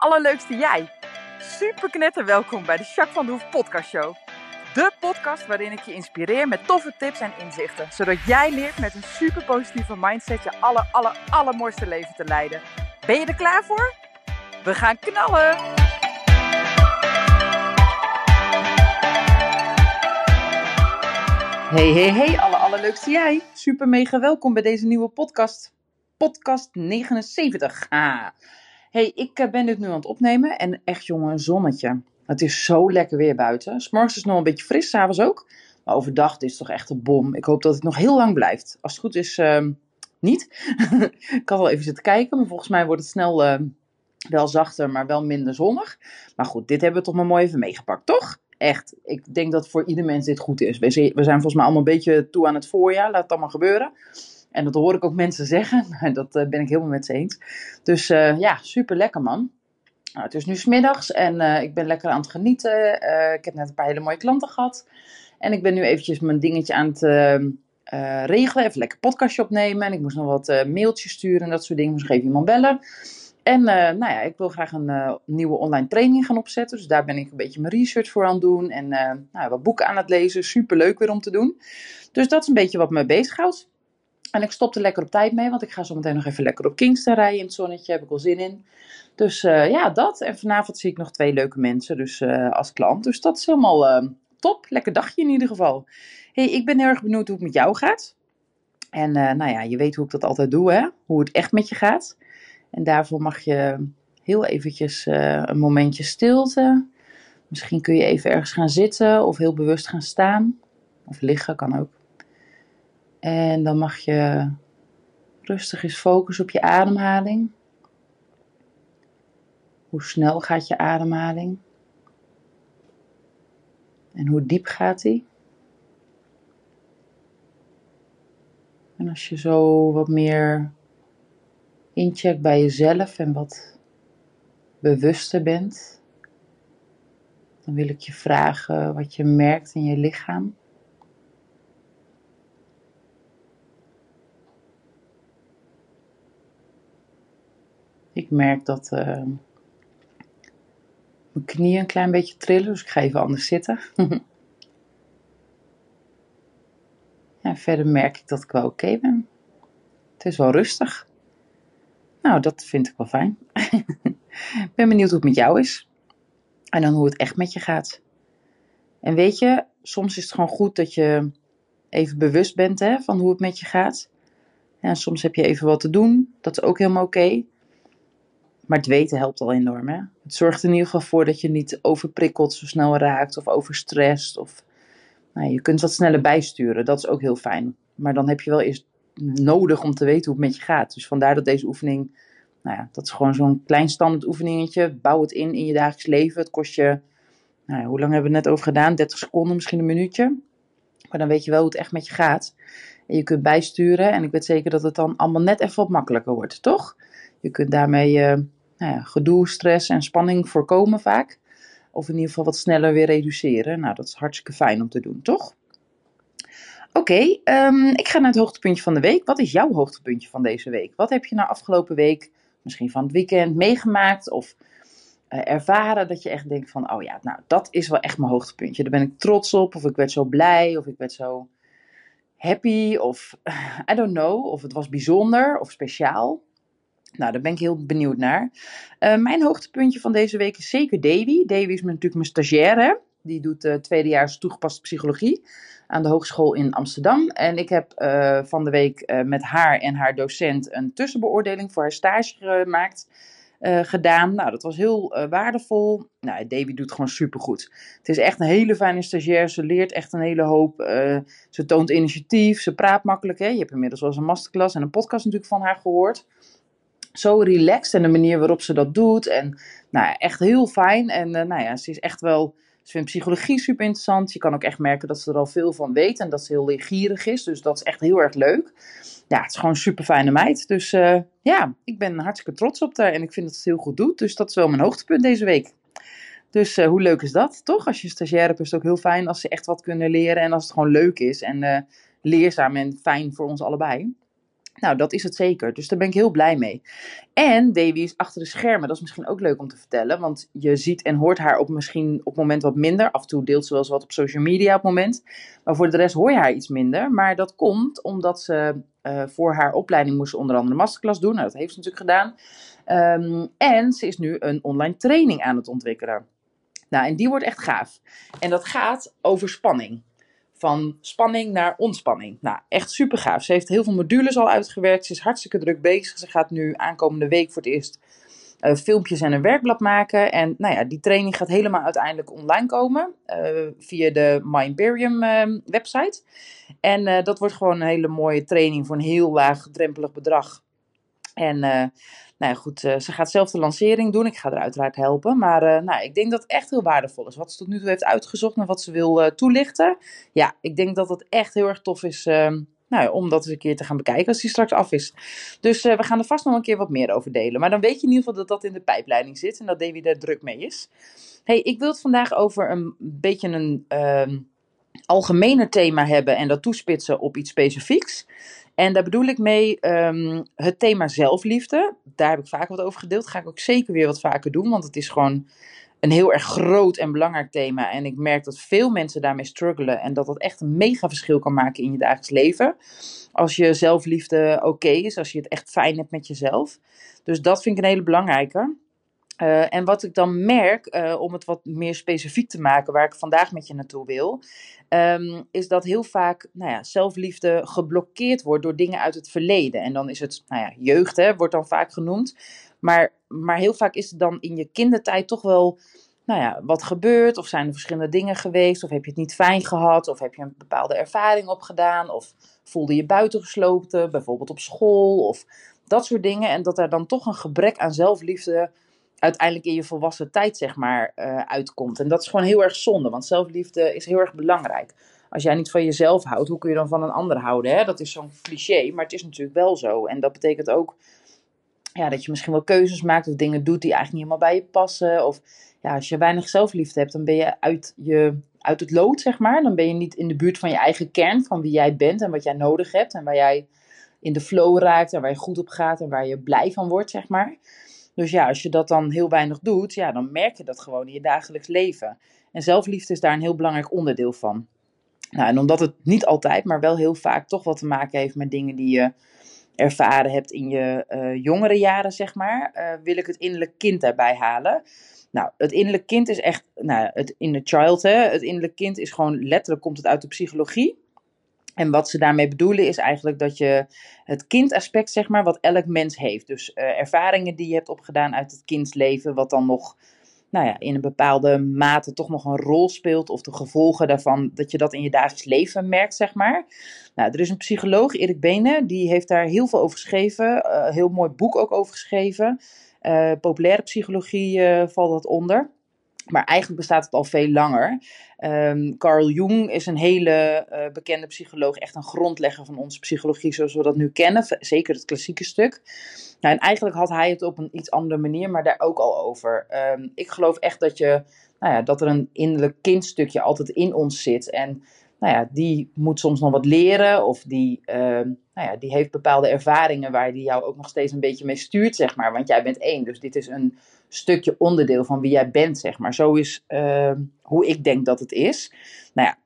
allerleukste jij. Super knetter welkom bij de Jacques van de Hoef podcast show. De podcast waarin ik je inspireer met toffe tips en inzichten. Zodat jij leert met een super positieve mindset je aller, aller, allermooiste leven te leiden. Ben je er klaar voor? We gaan knallen! Hey, hey, hey, alle allerleukste jij. Super mega welkom bij deze nieuwe podcast. Podcast 79. Ah. Hey, ik eh, ben dit nu aan het opnemen en echt jongen, een zonnetje. Het is zo lekker weer buiten. S'morgens is het nog een beetje fris, s'avonds ook. Maar overdag is het toch echt een bom. Ik hoop dat het nog heel lang blijft. Als het goed is, uh, niet. ik had wel even zitten kijken, maar volgens mij wordt het snel uh, wel zachter, maar wel minder zonnig. Maar goed, dit hebben we toch maar mooi even meegepakt, toch? Echt, ik denk dat voor ieder mens dit goed is. We zijn volgens mij allemaal een beetje toe aan het voorjaar. Laat het allemaal gebeuren. En dat hoor ik ook mensen zeggen. Dat uh, ben ik helemaal met ze eens. Dus uh, ja, super lekker man. Nou, het is nu smiddags en uh, ik ben lekker aan het genieten. ik heb net een paar hele mooie klanten gehad. En ik ben nu eventjes mijn dingetje aan het regelen. Even lekker podcastje opnemen. En ik moest nog wat mailtjes sturen en dat soort dingen. Misschien even iemand bellen. En nou ja, ik wil graag een nieuwe online training gaan opzetten. Dus daar ben ik een beetje mijn research voor aan het doen. En nou, wat boeken aan het lezen. Super leuk weer om te doen. Dus dat is een beetje wat me bezighoudt. En ik stop er lekker op tijd mee, want ik ga zo meteen nog even lekker op Kingston rijden in het zonnetje. Heb ik al zin in. Dus uh, ja, dat. En vanavond zie ik nog twee leuke mensen dus, uh, als klant. Dus dat is helemaal uh, top. Lekker dagje in ieder geval. hey, ik ben heel erg benieuwd hoe het met jou gaat. En nou ja, je weet hoe ik dat altijd doe, hè? Hoe het echt met je gaat. En daarvoor mag je heel eventjes een momentje stilte. Misschien kun je even ergens gaan zitten of heel bewust gaan staan. Of liggen kan ook. En dan mag je rustig eens focussen op je ademhaling. Hoe snel gaat je ademhaling? En hoe diep gaat die? En als je zo wat meer incheckt bij jezelf en wat bewuster bent, dan wil ik je vragen wat je merkt in je lichaam. Ik merk dat uh, mijn knieën een klein beetje trillen, dus ik ga even anders zitten. ja, verder merk ik dat ik wel oké ben. Het is wel rustig. Nou, dat vind ik wel fijn. Ik ben benieuwd hoe het met jou is. En dan hoe het echt met je gaat. En weet je, soms is het gewoon goed dat je even bewust bent hè, van hoe het met je gaat. En soms heb je even wat te doen. Dat is ook helemaal oké. Maar het weten helpt al enorm. Hè? Het zorgt in ieder geval voor dat je niet overprikkeld zo snel raakt of overstrest. Of, nou, je kunt wat sneller bijsturen. Dat is ook heel fijn. Maar dan heb je wel eerst nodig om te weten hoe het met je gaat. Dus vandaar dat deze oefening, nou ja, dat is gewoon zo'n klein standaard oefeningetje. Bouw het in in je dagelijks leven. Het kost je, nou ja, hoe lang hebben we het net over gedaan? 30 seconden, misschien een minuutje. Maar dan weet je wel hoe het echt met je gaat. En je kunt bijsturen. En ik weet zeker dat het dan allemaal net even wat makkelijker wordt, toch? Je kunt daarmee uh, nou ja, gedoe, stress en spanning voorkomen vaak. Of in ieder geval wat sneller weer reduceren. Nou, dat is hartstikke fijn om te doen, toch? Oké, um, ik ga naar het hoogtepuntje van de week. Wat is jouw hoogtepuntje van deze week? Wat heb je nou afgelopen week, misschien van het weekend, meegemaakt of uh, ervaren dat je echt denkt van, oh ja, nou dat is wel echt mijn hoogtepuntje. Daar ben ik trots op, of ik werd zo blij, of ik werd zo happy, of I don't know, of het was bijzonder of speciaal. Nou, daar ben ik heel benieuwd naar. Uh, mijn hoogtepuntje van deze week is zeker Davy. Davy is natuurlijk mijn stagiaire. Die doet uh, tweedejaars toegepaste psychologie aan de Hogeschool in Amsterdam. En ik heb uh, van de week met haar en haar docent een tussenbeoordeling voor haar stage gemaakt. gedaan. Nou, dat was heel waardevol. Nou, Davy doet gewoon supergoed. Het is echt een hele fijne stagiair. Ze leert echt een hele hoop. ze toont initiatief. Ze praat makkelijk. Hè? Je hebt inmiddels wel eens een masterclass en een podcast natuurlijk van haar gehoord zo relaxed en de manier waarop ze dat doet. En nou ja, echt heel fijn. En uh, nou ja, ze is echt wel. Ze vindt psychologie super interessant. Je kan ook echt merken dat ze er al veel van weet en dat ze heel leergierig is. Dus dat is echt heel erg leuk. Ja, het is gewoon een super fijne meid. Dus uh, ja, ik ben hartstikke trots op haar en ik vind dat ze het heel goed doet. Dus dat is wel mijn hoogtepunt deze week. Dus uh, hoe leuk is dat, toch? Als je stagiair hebt, is het ook heel fijn als ze echt wat kunnen leren en als het gewoon leuk is en leerzaam en fijn voor ons allebei. Nou, dat is het zeker. Dus daar ben ik heel blij mee. En Davy is achter de schermen. Dat is misschien ook leuk om te vertellen. Want je ziet en hoort haar op misschien op het moment wat minder. Af en toe deelt ze wel eens wat op social media op het moment. Maar voor de rest hoor je haar iets minder. Maar dat komt omdat ze uh, voor haar opleiding moest onder andere masterclass doen. Nou, dat heeft ze natuurlijk gedaan. Um, en ze is nu een online training aan het ontwikkelen. Nou, en die wordt echt gaaf. En dat gaat over spanning van spanning naar ontspanning. Nou, echt super gaaf. Ze heeft heel veel modules al uitgewerkt. Ze is hartstikke druk bezig. Ze gaat nu aankomende week voor het eerst uh, filmpjes en een werkblad maken. En nou ja, die training gaat helemaal uiteindelijk online komen uh, via de My Imperium uh, website. En dat wordt gewoon een hele mooie training voor een heel laagdrempelig bedrag. En nou ja, goed, uh, ze gaat zelf de lancering doen. Ik ga er uiteraard helpen. Maar uh, nou, ik denk dat het echt heel waardevol is. Wat ze tot nu toe heeft uitgezocht en wat ze wil uh, toelichten. Ja, ik denk dat het echt heel erg tof is ehm, nou, om dat eens een keer te gaan bekijken als die straks af is. Dus we gaan er vast nog een keer wat meer over delen. Maar dan weet je in ieder geval dat dat in de pijpleiding zit en dat Davy daar druk mee is. hey, ik wil het vandaag over een beetje een ehm, algemener thema hebben en dat toespitsen op iets specifieks. En daar bedoel ik mee um, het thema zelfliefde. Daar heb ik vaak wat over gedeeld. Ga ik ook zeker weer wat vaker doen, want het is gewoon een heel erg groot en belangrijk thema. En ik merk dat veel mensen daarmee struggelen en dat dat echt een mega verschil kan maken in je dagelijks leven. Als je zelfliefde oké is, als je het echt fijn hebt met jezelf. Dus dat vind ik een hele belangrijke. Uh, en wat ik dan merk, uh, om het wat meer specifiek te maken, waar ik vandaag met je naartoe wil, um, is dat heel vaak nou ja, zelfliefde geblokkeerd wordt door dingen uit het verleden. En dan is het, nou ja, jeugd hè, wordt dan vaak genoemd. Maar, maar heel vaak is het dan in je kindertijd toch wel nou ja, wat gebeurd? Of zijn er verschillende dingen geweest? Of heb je het niet fijn gehad? Of heb je een bepaalde ervaring opgedaan? Of voelde je buitengesloten, bijvoorbeeld op school? Of dat soort dingen. En dat er dan toch een gebrek aan zelfliefde uiteindelijk in je volwassen tijd, zeg maar, uh, uitkomt. En dat is gewoon heel erg zonde, want zelfliefde is heel erg belangrijk. Als jij niet van jezelf houdt, hoe kun je dan van een ander houden? Hè? Dat is zo'n cliché, maar het is natuurlijk wel zo. En dat betekent ook ja, dat je misschien wel keuzes maakt of dingen doet die eigenlijk niet helemaal bij je passen. Of ja, als je weinig zelfliefde hebt, dan ben je uit, je uit het lood, zeg maar. Dan ben je niet in de buurt van je eigen kern, van wie jij bent en wat jij nodig hebt. En waar jij in de flow raakt en waar je goed op gaat en waar je blij van wordt, zeg maar. Dus ja, als je dat dan heel weinig doet, ja, dan merk je dat gewoon in je dagelijks leven. En zelfliefde is daar een heel belangrijk onderdeel van. Nou, en omdat het niet altijd, maar wel heel vaak toch wat te maken heeft met dingen die je ervaren hebt in je uh, jongere jaren, zeg maar, uh, wil ik het innerlijk kind daarbij halen. Nou, het innerlijk kind is echt, nou, het inner child, hè. Het innerlijk kind is gewoon, letterlijk komt het uit de psychologie. En wat ze daarmee bedoelen is eigenlijk dat je het kindaspect, zeg maar, wat elk mens heeft. Dus uh, ervaringen die je hebt opgedaan uit het kindsleven, wat dan nog nou ja, in een bepaalde mate toch nog een rol speelt. Of de gevolgen daarvan, dat je dat in je dagelijks leven merkt, zeg maar. Nou, er is een psycholoog, Erik Benen, die heeft daar heel veel over geschreven. Uh, heel mooi boek ook over geschreven. Uh, populaire psychologie valt dat onder. Maar eigenlijk bestaat het al veel langer. Um, Carl Jung is een hele uh, bekende psycholoog, echt een grondlegger van onze psychologie zoals we dat nu kennen, zeker het klassieke stuk. Nou, en eigenlijk had hij het op een iets andere manier, maar daar ook al over. Um, ik geloof echt dat, je, nou ja, dat er een innerlijk kindstukje altijd in ons zit. En nou ja, die moet soms nog wat leren of die, uh, nou ja, die heeft bepaalde ervaringen waar die jou ook nog steeds een beetje mee stuurt, zeg maar. Want jij bent één, dus dit is een stukje onderdeel van wie jij bent, zeg maar. Zo is uh, hoe ik denk dat het is. Nou ja,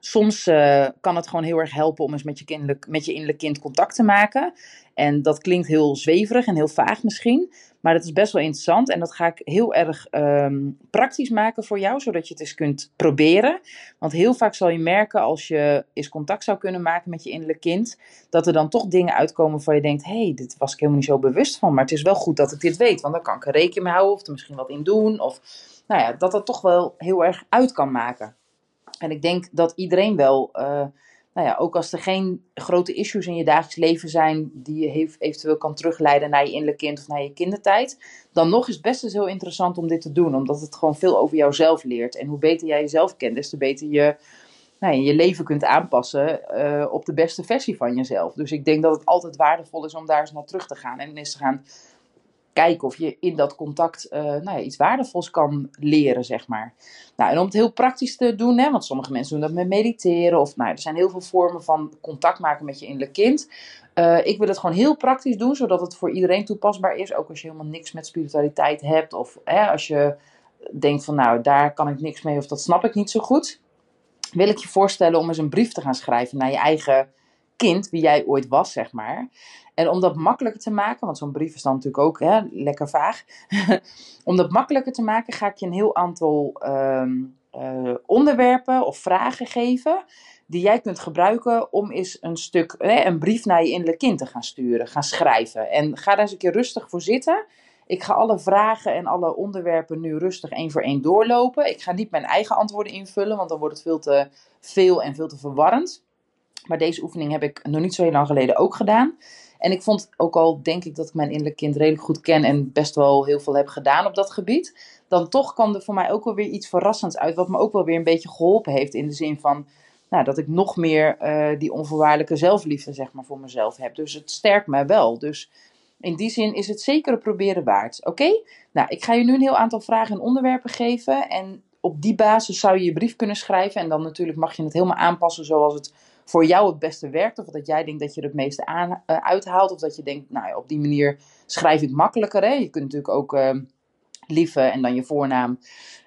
soms uh, kan het gewoon heel erg helpen om eens met je, kinderlijk, met je innerlijk kind contact te maken. En dat klinkt heel zweverig en heel vaag misschien. Maar dat is best wel interessant. En dat ga ik heel erg um, praktisch maken voor jou, zodat je het eens kunt proberen. Want heel vaak zal je merken als je eens contact zou kunnen maken met je innerlijk kind, dat er dan toch dingen uitkomen van je denkt: hé, hey, dit was ik helemaal niet zo bewust van. Maar het is wel goed dat ik dit weet, want dan kan ik er rekening mee houden of er misschien wat in doen. Of nou ja, dat dat toch wel heel erg uit kan maken. En ik denk dat iedereen wel. Uh, nou ja, ook als er geen grote issues in je dagelijks leven zijn die je eventueel kan terugleiden naar je innerlijk kind of naar je kindertijd, dan nog is het best eens heel interessant om dit te doen, omdat het gewoon veel over jouzelf leert. En hoe beter jij jezelf kent, des te beter je nou, je leven kunt aanpassen uh, op de beste versie van jezelf. Dus ik denk dat het altijd waardevol is om daar eens naar terug te gaan en eens te gaan kijken of je in dat contact uh, nou ja, iets waardevols kan leren, zeg maar. Nou, en om het heel praktisch te doen, hè, want sommige mensen doen dat met mediteren, of nou, er zijn heel veel vormen van contact maken met je innerlijk kind. Uh, ik wil het gewoon heel praktisch doen, zodat het voor iedereen toepasbaar is. Ook als je helemaal niks met spiritualiteit hebt, of hè, als je denkt van nou, daar kan ik niks mee, of dat snap ik niet zo goed. Wil ik je voorstellen om eens een brief te gaan schrijven naar je eigen kind, wie jij ooit was, zeg maar. En om dat makkelijker te maken, want zo'n brief is dan natuurlijk ook hè, lekker vaag. om dat makkelijker te maken, ga ik je een heel aantal ehm, eh, onderwerpen of vragen geven. Die jij kunt gebruiken om eens een stuk, hè, een brief naar je innerlijk kind te gaan sturen, gaan schrijven. En ga daar eens een keer rustig voor zitten. Ik ga alle vragen en alle onderwerpen nu rustig één voor één doorlopen. Ik ga niet mijn eigen antwoorden invullen, want dan wordt het veel te veel en veel te verwarrend. Maar deze oefening heb ik nog niet zo heel lang geleden ook gedaan. En ik vond ook al, denk ik, dat ik mijn innerlijk kind redelijk goed ken en best wel heel veel heb gedaan op dat gebied. Dan toch kwam er voor mij ook wel weer iets verrassends uit, wat me ook wel weer een beetje geholpen heeft. In de zin van nou, dat ik nog meer uh, die onvoorwaardelijke zelfliefde zeg maar, voor mezelf heb. Dus het sterkt mij wel. Dus in die zin is het zeker het proberen waard. Oké? Nou, ik ga je nu een heel aantal vragen en onderwerpen geven. En op die basis zou je je brief kunnen schrijven. En dan natuurlijk mag je het helemaal aanpassen zoals het voor jou het beste werkt. Of dat jij denkt dat je er het meeste aan, uh, uithaalt. Of dat je denkt, nou ja, op die manier schrijf ik makkelijker. Hè? Je kunt natuurlijk ook uh, lieve en dan je voornaam.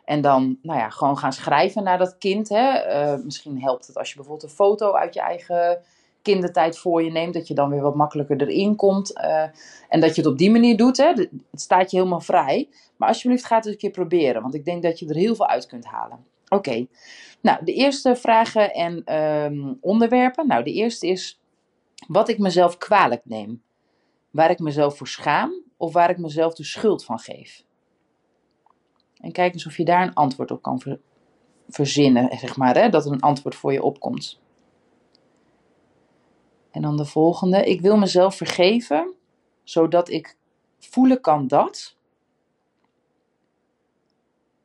En dan nou ja, gewoon gaan schrijven naar dat kind. Hè? Uh, misschien helpt het als je bijvoorbeeld een foto uit je eigen kindertijd voor je neemt. Dat je dan weer wat makkelijker erin komt. Uh, en dat je het op die manier doet. Hè? Het staat je helemaal vrij. Maar alsjeblieft ga het eens een keer proberen. Want ik denk dat je er heel veel uit kunt halen. Oké. Nou, de eerste vragen en um, onderwerpen. Nou, de eerste is wat ik mezelf kwalijk neem. Waar ik mezelf voor schaam of waar ik mezelf de schuld van geef. En kijk eens of je daar een antwoord op kan ver verzinnen, zeg maar, hè? dat een antwoord voor je opkomt. En dan de volgende. Ik wil mezelf vergeven, zodat ik voelen kan dat.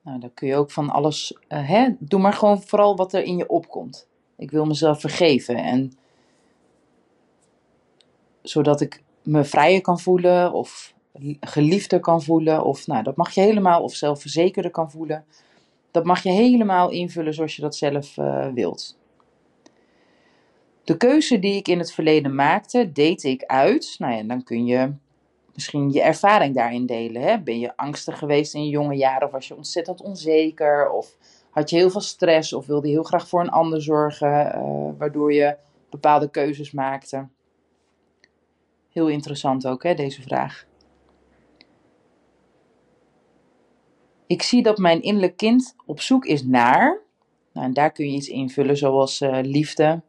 Nou, dan kun je ook van alles, uh, hè, doe maar gewoon vooral wat er in je opkomt. Ik wil mezelf vergeven en zodat ik me vrijer kan voelen of geliefder kan voelen of nou, dat mag je helemaal of zelfverzekerder kan voelen. Dat mag je helemaal invullen zoals je dat zelf uh, wilt. De keuze die ik in het verleden maakte, deed ik uit. Nou ja, dan kun je misschien je ervaring daarin delen. Hè? Ben je angstig geweest in je jonge jaren of was je ontzettend onzeker of had je heel veel stress of wilde je heel graag voor een ander zorgen, uh, waardoor je bepaalde keuzes maakte. Heel interessant ook, hè, deze vraag. Ik zie dat mijn innerlijk kind op zoek is naar, nou, en daar kun je iets invullen zoals uh, liefde,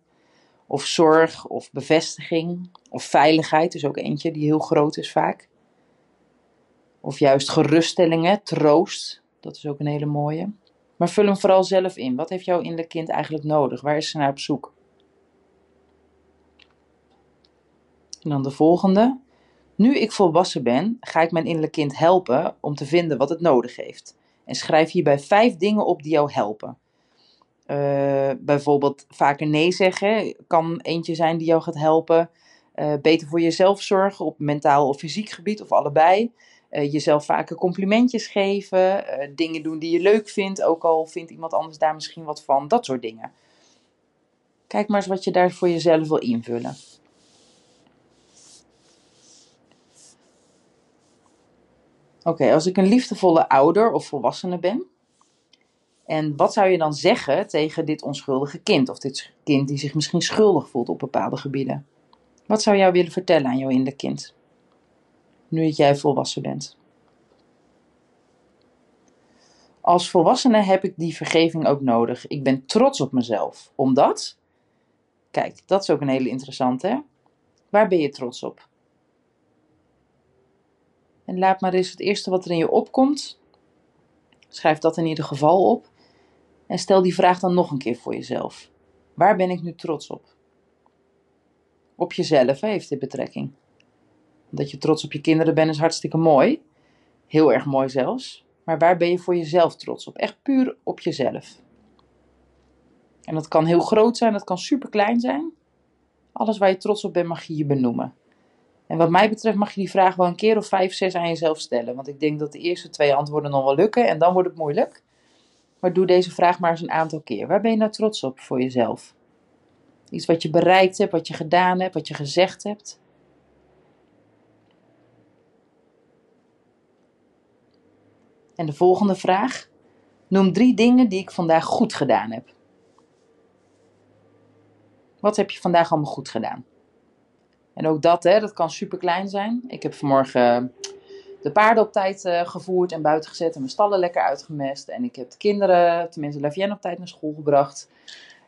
of zorg, of bevestiging, of veiligheid is ook eentje die heel groot is vaak. Of juist geruststellingen, troost, dat is ook een hele mooie. Maar vul hem vooral zelf in. Wat heeft jouw innerlijk kind eigenlijk nodig? Waar is ze naar op zoek? En dan de volgende. Nu ik volwassen ben, ga ik mijn innerlijk kind helpen om te vinden wat het nodig heeft. En schrijf hierbij vijf dingen op die jou helpen. Uh, bijvoorbeeld vaker nee zeggen kan eentje zijn die jou gaat helpen. Uh, beter voor jezelf zorgen op mentaal of fysiek gebied of allebei. Uh, jezelf vaker complimentjes geven. dingen doen die je leuk vindt, ook al vindt iemand anders daar misschien wat van. Dat soort dingen. Kijk maar eens wat je daar voor jezelf wil invullen. Oké, als ik een liefdevolle ouder of volwassene ben, en wat zou je dan zeggen tegen dit onschuldige kind? Of dit kind die zich misschien schuldig voelt op bepaalde gebieden? Wat zou jou willen vertellen aan jouw innerlijk kind? Nu dat jij volwassen bent. Als volwassene heb ik die vergeving ook nodig. Ik ben trots op mezelf. Omdat, kijk, dat is ook een hele interessante. Hè? Waar ben je trots op? En laat maar eens het eerste wat er in je opkomt. Schrijf dat in ieder geval op. En stel die vraag dan nog een keer voor jezelf. Waar ben ik nu trots op? Op jezelf heeft dit betrekking. Dat je trots op je kinderen bent is hartstikke mooi. Heel erg mooi zelfs. Maar waar ben je voor jezelf trots op? Echt puur op jezelf. En dat kan heel groot zijn, dat kan super klein zijn. Alles waar je trots op bent mag je je benoemen. En wat mij betreft mag je die vraag wel een keer of vijf, zes aan jezelf stellen. Want ik denk dat de eerste twee antwoorden nog wel lukken en dan wordt het moeilijk. Maar doe deze vraag maar eens een aantal keer. Waar ben je nou trots op voor jezelf? Iets wat je bereikt hebt, wat je gedaan hebt, wat je gezegd hebt. En de volgende vraag. Noem drie dingen die ik vandaag goed gedaan heb. Wat heb je vandaag allemaal goed gedaan? En ook dat, hè, dat kan super klein zijn. Ik heb vanmorgen de paarden op tijd uh, gevoerd en buiten gezet en mijn stallen lekker uitgemest. En ik heb de kinderen, tenminste Lavienne, op tijd naar school gebracht.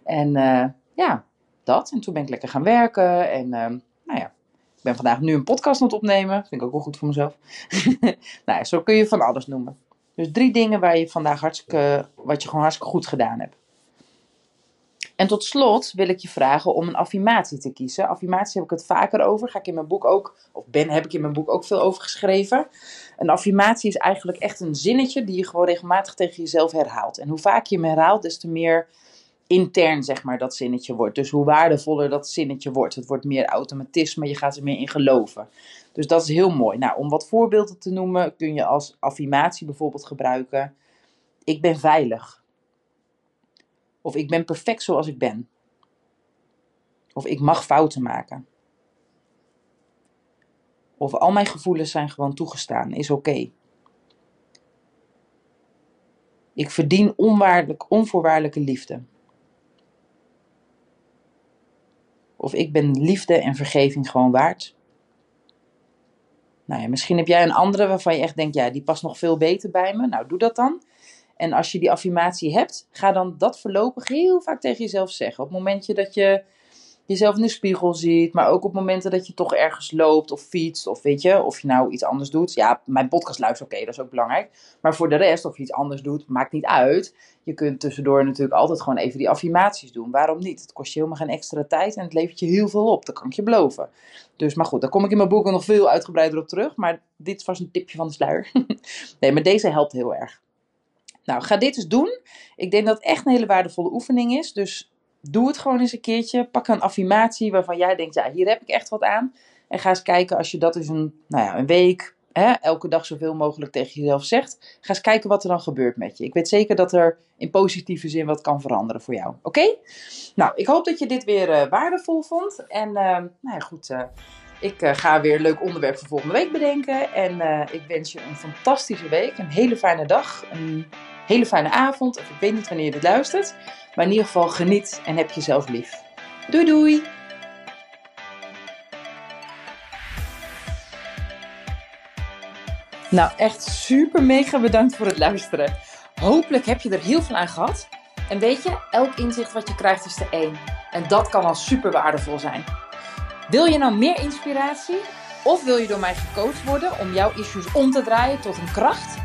En uh, ja, dat. En toen ben ik lekker gaan werken. En uh, nou ja, ik ben vandaag nu een podcast aan het opnemen. Vind ik ook wel goed voor mezelf. nou zo kun je van alles noemen. Dus drie dingen waar je vandaag hartstikke, wat je gewoon hartstikke goed gedaan hebt. En tot slot wil ik je vragen om een affirmatie te kiezen. Affirmatie heb ik het vaker over. Ga ik in mijn boek ook, of ben, heb ik in mijn boek ook veel over geschreven. Een affirmatie is eigenlijk echt een zinnetje die je gewoon regelmatig tegen jezelf herhaalt. En hoe vaak je hem herhaalt, des te meer intern, zeg maar, dat zinnetje wordt. Dus hoe waardevoller dat zinnetje wordt. Het wordt meer automatisme, je gaat er meer in geloven. Dus dat is heel mooi. Nou, om wat voorbeelden te noemen, kun je als affirmatie bijvoorbeeld gebruiken: Ik ben veilig. Of ik ben perfect zoals ik ben. Of ik mag fouten maken. Of al mijn gevoelens zijn gewoon toegestaan, is oké. Ik verdien onwaardelijk, onvoorwaardelijke liefde. Of ik ben liefde en vergeving gewoon waard. Nou ja, misschien heb jij een andere waarvan je echt denkt, ja, die past nog veel beter bij me. Nou, doe dat dan. En als je die affirmatie hebt, ga dan dat voorlopig heel vaak tegen jezelf zeggen. Op het momentje dat je jezelf in de spiegel ziet, maar ook op momenten dat je toch ergens loopt of fietst of weet je, of je nou iets anders doet. Ja, mijn podcast luistert, oké, dat is ook belangrijk. Maar voor de rest, of je iets anders doet, maakt niet uit. Je kunt tussendoor natuurlijk altijd gewoon even die affirmaties doen. Waarom niet? Het kost je helemaal geen extra tijd en het levert je heel veel op. Dat kan ik je beloven. Dus, maar goed, daar kom ik in mijn boeken nog veel uitgebreider op terug. Maar dit was een tipje van de sluier. nee, maar deze helpt heel erg. Nou, ga dit eens doen. Ik denk dat het echt een hele waardevolle oefening is. Dus doe het gewoon eens een keertje. Pak een affirmatie waarvan jij denkt, ja, hier heb ik echt wat aan. En ga eens kijken als je dat eens een, nou ja, een week, hè, elke dag zoveel mogelijk tegen jezelf zegt. Ga eens kijken wat er dan gebeurt met je. Ik weet zeker dat er in positieve zin wat kan veranderen voor jou. Oké? Nou, ik hoop dat je dit weer uh, waardevol vond. En uh, nou ja, goed. Uh, ik ga weer een leuk onderwerp voor volgende week bedenken. En ik wens je een fantastische week. Een hele fijne dag. Een hele fijne avond. Of ik weet niet wanneer je dit luistert. Maar in ieder geval geniet en heb jezelf lief. Doei doei! Nou, echt super mega bedankt voor het luisteren. Hopelijk heb je er heel veel aan gehad. En weet je, elk inzicht wat je krijgt is er één. En dat kan al super waardevol zijn. Wil je nou meer inspiratie? Of wil je door mij gecoacht worden om jouw issues om te draaien tot een kracht?